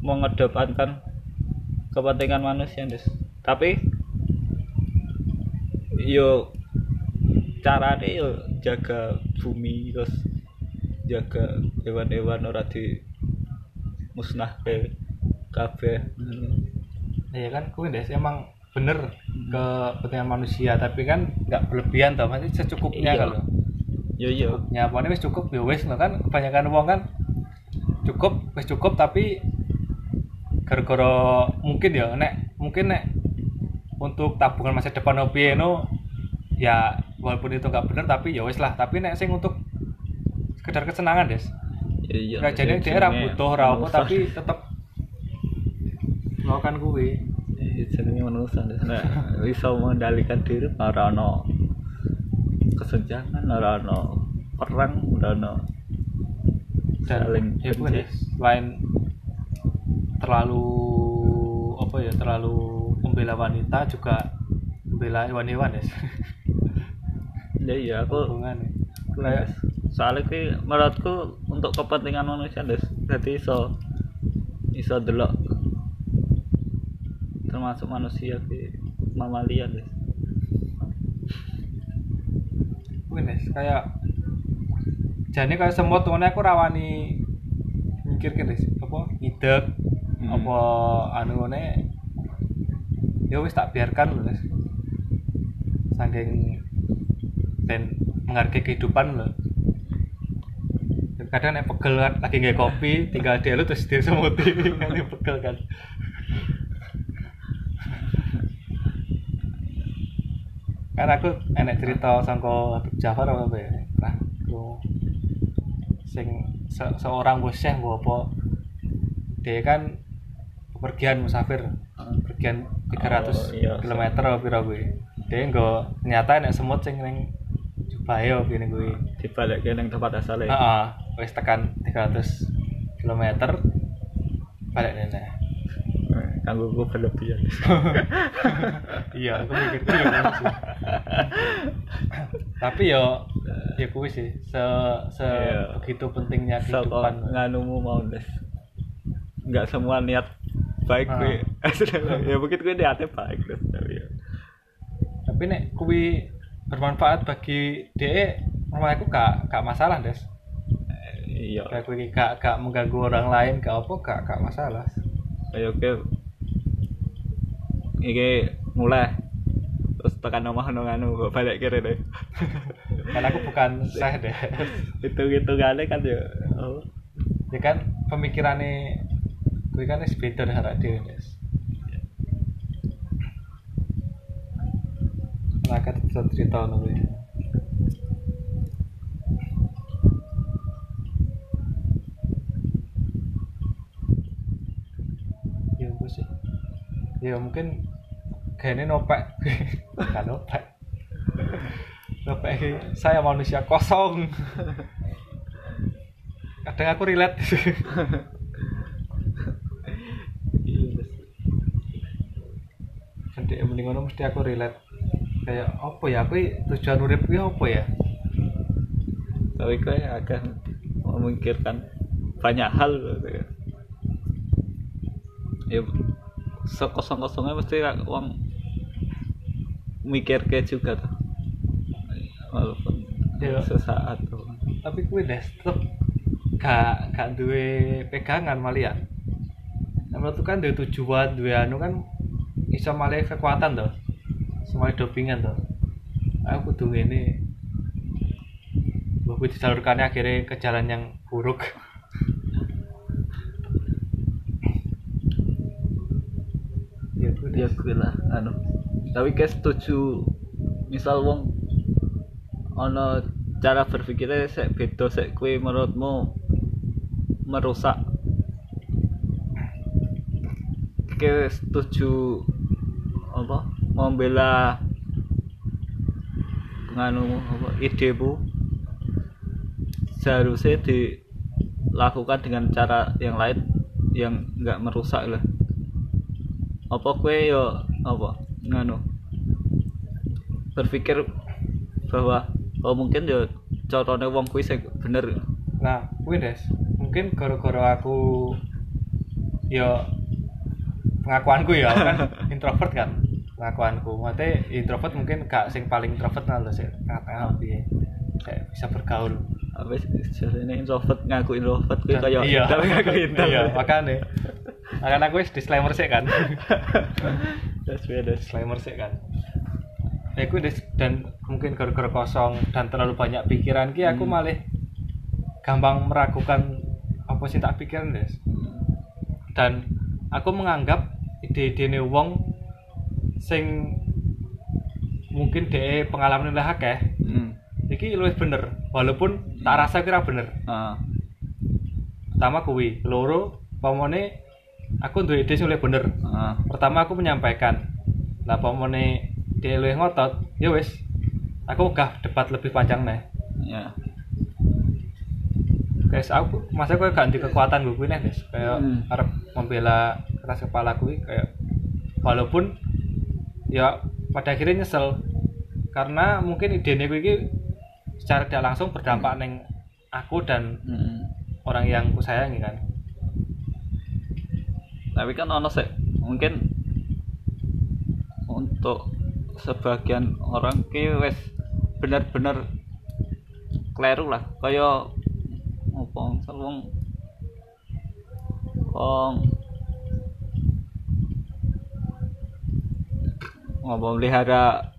mengedepankan kepentingan manusia des. Tapi yo caranya yo jaga bumi terus jaga hewan-hewan ora di musnah kabeh Iya kan, kuwi Des emang bener kepentingan manusia, tapi kan nggak berlebihan toh, masih secukupnya Iya. kalau. yo yo Nyapane wis cukup ya wis lho kan kebanyakan wong kan cukup wis cukup tapi gara-gara mungkin ya nek mungkin nek untuk tabungan masa depan opi no ya walaupun itu nggak bener tapi ya wis lah. Tapi nek sing untuk sekedar kesenangan des. Yo yo Nggak jadi dia ra butuh ra apa tapi tetep melakukan kuwi. Jenenge manusia nek bisa mengendalikan diri ora ono kesenjangan ora ono perang ora ono dan saling ya. Des. selain terlalu apa ya terlalu membela wanita juga membela hewan-hewan des ya iya aku hubungan kayak soalnya ki menurutku untuk kepentingan manusia des. Jadi iso iso delok termasuk manusia ki mamalia des. Kuwi des kayak jane kayak semut tuh aku rawani mikir des apa idek Hmm. apa anu ne ya wis tak biarkan lho saking dan menghargai kehidupan loh. Kadang nek pegel kan lagi nggak kopi tinggal dia lu terus dia semuti. Dia pegel kan. Kan aku enek cerita sangko Habib Jafar apa ya nah lu sing se- seorang bos syekh apa? Dia kan kepergian musafir pergian 300 Oh, iya. km apa pira kuwi dia nggo nyata nek semut sing ning Jubae apa ngene kuwi dibalik ning tempat asale. Heeh wis tekan 300 km balik nene Eh, kanggo gue berlebihan iya aku mikir gitu ya tapi yo ya kuwi sih se se Iya. begitu pentingnya kehidupan. nganumu mau des nggak semua niat baik Ah. gue ya mungkin gue niatnya baik des tapi ya. Tapi nek kuwi bermanfaat bagi DE menurut aku gak gak masalah des. Iya. Kayak kuwi gak gak mengganggu orang lain gak apa gak gak masalah. Ayo oke. Iki mulai. Terus tekan omah ono nganu kok balik kiri deh. Karena aku bukan saya deh. Hitung hitungannya kan ya oh. ya kan pemikirannya kuwi kan beda dengan dhewe des Kan bisa cerita kuwi. Ya apa sih? Ya mungkin kayaknya nopek kan nopek nopek saya manusia kosong. Kadang aku relate. Iya nanti mending ngono mesti aku relate kayak apa ya aku tujuan urip kuwi apa ya? Tapi gue agak memikirkan banyak hal gitu kan. ya sekosong kosongnya mesti kan uang mikir ke juga tuh. Walaupun Iya. sesaat tuh. Tapi kuwi deh tetep gak gak duwe pegangan malah ya. Nah, menurutku kan duwe tujuan duwe anu kan iso malah kekuatan tuh semua dopingan tuh aku kudu ngene. Bahwa disalurkannya akhirnya ke jalan yang buruk. Ya kuwi ya gue lah anu. Tapi kayak setuju. Misal wong ono cara berpikirnya sek beda sek kue menurutmu merusak. Kayak setuju apa membela nganu apa idemu seharusnya dilakukan dengan cara yang lain yang nggak merusak lah apa kue yo apa nganu berpikir bahwa oh mungkin yo carane wong kuwi sing bener Nah, kuwi Des. Mungkin gara-gara aku ya pengakuanku ya, aku kan introvert kan. Pengakuanku. Mate introvert mungkin gak sing paling introvert nah lho sik tengah-tengah piye. Kayak bisa bergaul. apa ini introvert ngaku introvert kuwi kaya iya. tapi ngaku introvert iya. Makanya aku wis disclaimer sih kan. That's weird, that's- disclaimer sih kan. Kuwi Des dan mungkin gara-gara kosong dan terlalu banyak pikiran ki aku Hmm. malah gampang meragukan apa sih tak pikirin Des. dan aku menganggap ide-ide wong sing mungkin de pengalaman lebih akeh. Hmm. iki luwih bener walaupun tak rasa kira bener. Ah. Pertama kuwi loro pamone aku duwe ide sing luwih bener. Ah. Pertama aku menyampaikan lah pamone dia luwih ngotot ya wis aku gak debat lebih panjang nih ya. Guys aku masa aku gak di kekuatan gue nih guys kayak Hmm. arep membela keras kepala gue kayak walaupun ya pada akhirnya nyesel. Karena mungkin ide gue ini secara tidak langsung berdampak neng aku dan hmm. orang yang ku sayangi kan. Tapi kan ono sih mungkin untuk sebagian orang ki wes bener-bener kleru lah. Kaya misal wong wong apa melihara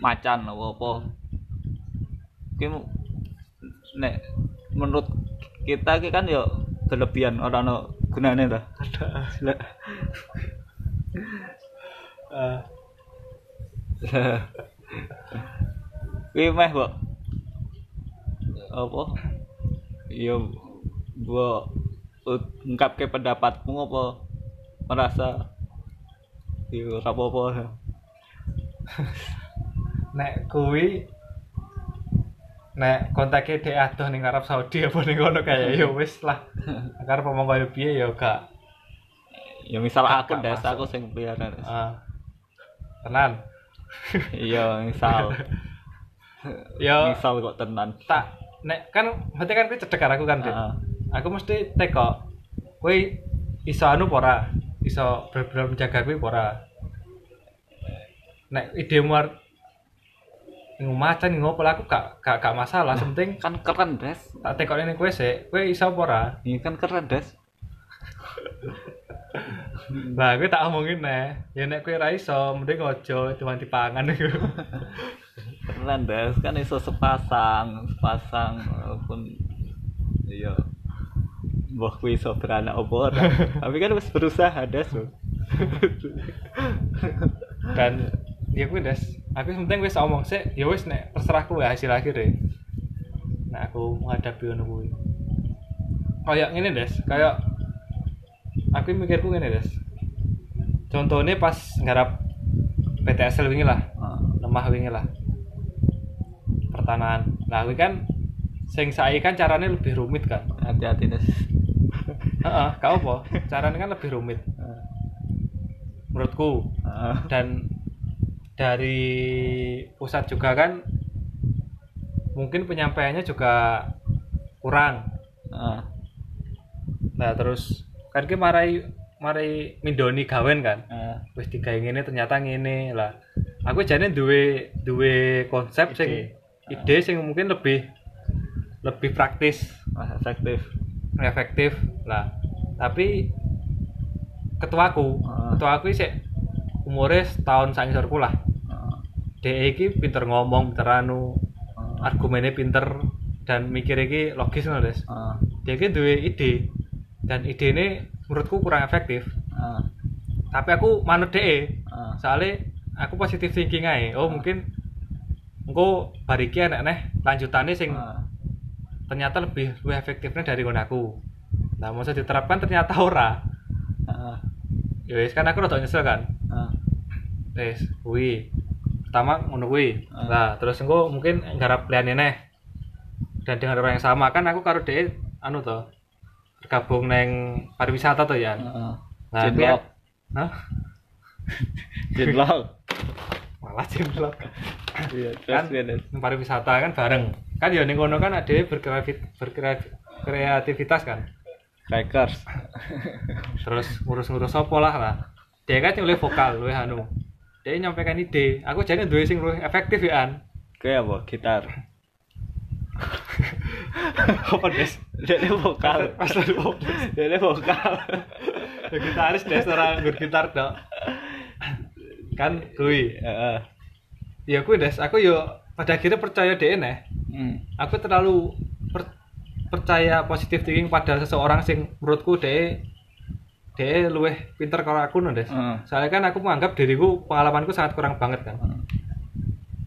macan apa? Apa nek menurut kita ki kan ya berlebihan orang no gunane lah ada. Kuwi meh, Mbok. Apa? Ya mbok ungkapke pendapatmu apa? Merasa yo ora apa-apa nek kuwi nek kontake dhek adoh ning Arab Saudi apa ning kono kaya ya wis lah. Karep omong kaya piye ya gak. Ya misal aku gak des masuk. aku sing Des. ah, tenan. Iya misal. Ya misal kok tenan. Tak nek kan berarti kan kuwi cedek aku kan Dik. Heeh. aku mesti teko kuwi iso anu apa ora iso bener-bener menjaga kuwi apa ora nek idemu ar ngumacan ngopo lah, aku gak gak gak masalah. Penting kan keren des. tak tekok ini kue sih kue iso apa ora? Ini kan keren des. Lah, gue tak omongin nih. Ya nek kowe ra iso, mending ojo cuma dipangan. Keren des. Kan iso sepasang sepasang walaupun iya. Mbah kuwi iso beranak ora? Tapi kan wis berusaha des. Dan ya kuwi Des. Aku penting wis omong sih, ya wis nek terserah kowe hasil akhir deh. Nah, aku menghadapi ngono kuwi. Kayak ngene Des, kayak aku mikirku ngene Des. Contohnya pas nggarap PTSL wingi lah, Ah, lemah wingi lah. Pertanahan. Nah, kuwi kan sing saiki kan caranya lebih rumit kan. hati-hati des Heeh, gak apa. Caranya kan lebih rumit menurutku. Ah, Dan dari pusat juga kan mungkin penyampaiannya juga kurang. ah, Nah, terus kan ki marai marai mindoni gawen kan. ah. Wis digawe ngene ternyata ngene lah. Aku jane duwe duwe konsep sing Ide. ide sing mungkin lebih lebih praktis Mas efektif efektif lah tapi ketuaku Ah. ketuaku sih umurnya setahun sangisorku lah. Ah, dia iki pinter ngomong pinter anu ah, argumennya pinter dan mikir iki logis loh des. Dia iki duwe ide dan ide ini menurutku kurang efektif. Ah, tapi aku manut DE ah. soalnya aku positif thinking aja oh mungkin engko bariki enek neh lanjutannya sing ternyata lebih lebih efektifnya dari ngono aku. Nah mau diterapkan ternyata ora. Ah, ya wis kan aku rada nyesel kan. Wis kuwi pertama ngono kuwi Ah. nah terus engko mungkin garap liyane neh dan dengan orang yang sama kan aku karo dhek anu to tergabung neng pariwisata to ya Ah. Nah, Cinlok. Hah? Cinlok. malah cimlok Iya, kan neng pariwisata kan bareng kan ya ning kono kan ada berkreatif berkreativitas kan Crackers. terus ngurus-ngurus apa lah lah dia kan yang lebih vokal lebih anu dia nyampaikan ide aku jadi duwe sing luwih efektif ya an Kayak apa? Gitar. apa des Dia vokal. pas lalu apa Dia vokal. ya gitaris des ora nggur gitar dok kan Heeh. ya kuwi des aku yo pada akhirnya percaya deh nih Hmm. aku terlalu per- percaya positif thinking pada seseorang sing menurutku deh deh luwih pinter kalau aku no des Heeh. soalnya kan aku menganggap diriku pengalamanku sangat kurang banget kan Heeh.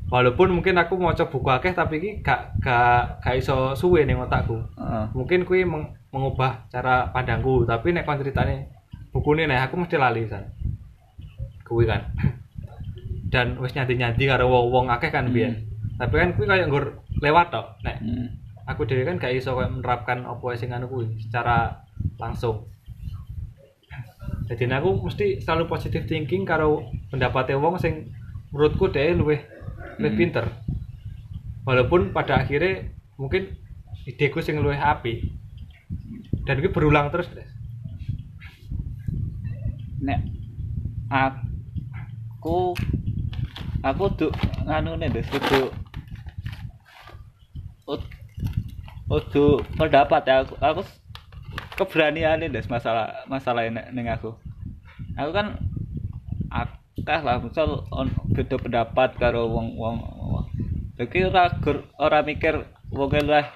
walaupun mungkin aku mau coba buku akeh tapi iki gak gak gak iso suwe ning otakku Heeh. mungkin kui meng- mengubah cara pandangku tapi nek kon ceritane buku ini nek aku mesti lali san kui kan dan wis nyanti nyanti karo wong wong akeh kan biyen tapi kan kui kayak nggur lewat tok nek Hmm. aku dewe kan gak iso kayak menerapkan apa sing anu kuwi secara langsung jadi aku mesti selalu positive thinking karo pendapatnya wong sing menurutku deh luwih luwih Hmm. pinter walaupun pada akhirnya mungkin ideku sing luwih api dan itu berulang terus Des. Nek aku aku tuh nganu nih deh kudu ud- kudu pendapat ya aku aku keberanian deh masalah masalah ini ning aku. Aku kan akeh lah misal on beda pendapat karo wong wong. Jadi ora ora mikir wong lah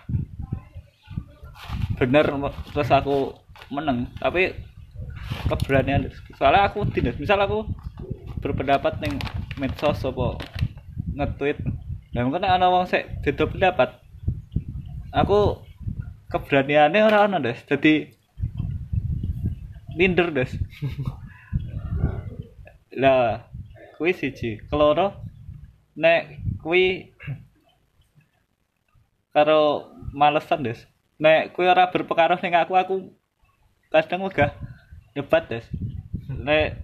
bener terus aku menang tapi keberanian soalnya aku tidak misal aku berpendapat neng medsos apa nge-tweet. Nah mungkin ana wong sik beda pendapat aku keberaniannya ora ana des. Jadi minder des. Lah kuwi siji. Keloro nek kuwi karo malesan des. Nek kuwi ora berpengaruh ning aku aku kadang megah debat des. Nek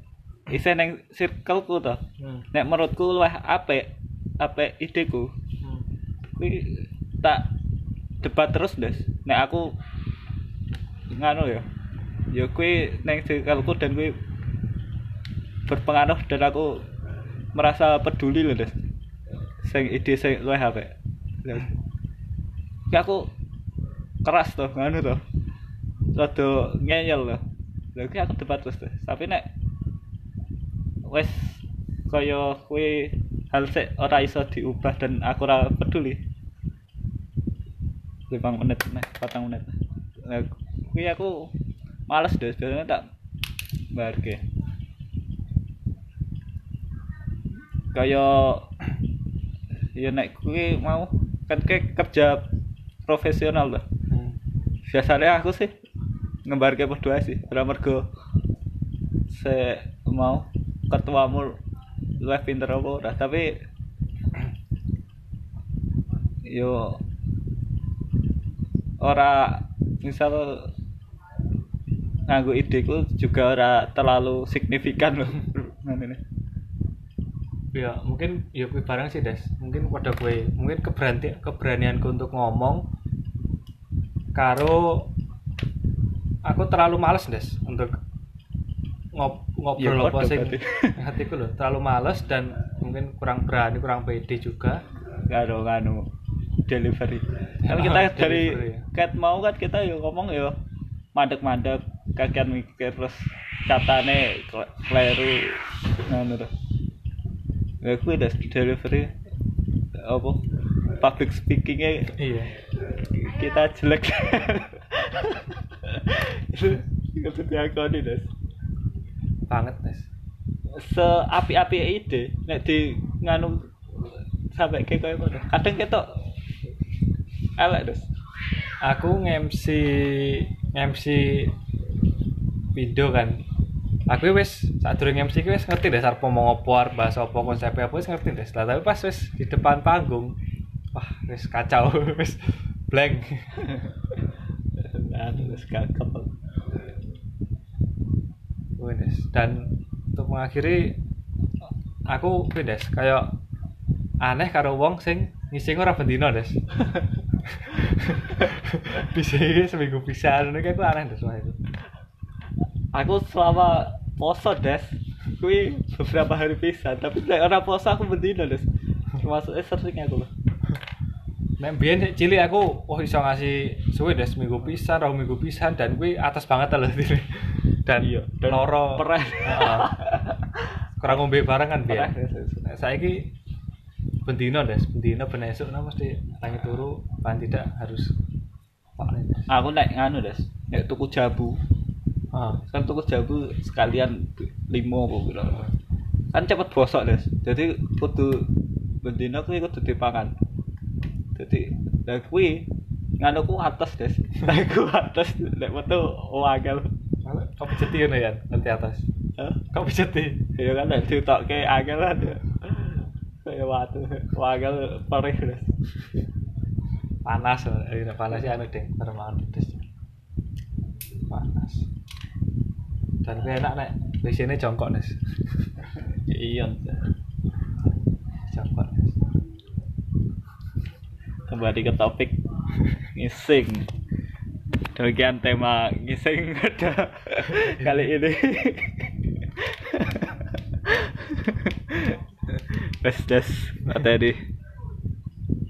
isih ning circleku to. Hmm. nek menurutku luwih apik apik ideku. Hmm. kuwi tak debat terus des. Nek aku nganu ya ya kuwi ning circleku dan kuwi berpengaruh dan aku merasa peduli loh des. Sing ide sing luwih apik. Ki aku keras tuh nganu tuh rada ngeyel loh. Lha ki aku debat terus tuh tapi nek wes kaya kuwi hal sik ora iso diubah dan aku ora peduli lima menit nih patang menit. Nah, aku males deh biasanya tak barke kaya ya nek kuwi mau kan kayak kerja profesional lah. Hmm. biasanya aku sih ngembarke berdua sih. Ora mergo se mau ketuamu luwih pinter apa ora. Tapi yo ora misal nganggo ideku juga ora terlalu signifikan loh. Ya mungkin ya kuwi barang sih des. Mungkin pada gue mungkin keberanian keberanianku untuk ngomong karo aku terlalu males des untuk ngob ngobrol Ya, apa berarti. hatiku loh terlalu males dan mungkin kurang berani kurang pede juga. Karo nganu delivery. Kan Ah, kita dari cat mau kan kita yo ngomong yo mandek-mandek kakean mikir terus katane kle- kleru ngono tuh ya kuwi udah delivery apa public speakingnya iya. kita jelek. Itu itu diakoni des. Banget des. Seapi-api ide nek di nganu sampai kayak mana kadang kita elek des aku nge-MC nge-MC video kan. Aku wis saat durung MC ku wis ngerti deh sarep ngomong apa arep bahas apa konsepnya apa wis ngerti deh lah tapi pas wis di depan panggung wah wis kacau wis blank. Nah terus gagap Wes dan untuk mengakhiri aku wes kayak aneh karo wong sing ngising ora bendino des bisa seminggu bisa ngono kayak aku aneh des wah itu aku selama poso des kui beberapa hari bisa tapi nek ora poso aku bendino des termasuk eh, sering aku loh Nek biyen cilik aku oh iso ngasih suwe des minggu pisan, rong minggu pisan dan kuwi atas banget lah diri. Dan Iya, dan loro perah. Heeh. Kurang ngombe bareng kan biyen. saiki bendino des, bendino ben esuk nah mesti tangi turu paling tidak harus aku nek nganu des. Nek tuku jabu. Heeh. kan tuku jabu sekalian limo apa piro kan cepet bosok des. Jadi kudu bendino kuwi kudu dipangan. Jadi lah kuwi nganu ku atas des. Aku atas nek metu wagel Kau pijeti ngono ya, nanti atas. Hah? Kau pijeti. ya kan nek ditokke angel kan kayak watu wagel perih des Panas, eh panas ya anu ding, permangan pedes. Panas. Dan kuwi enak nek WC-ne jongkok des. iya Jongkok des. kembali ke topik ngising demikian tema ngising pada kali ini Wes des materi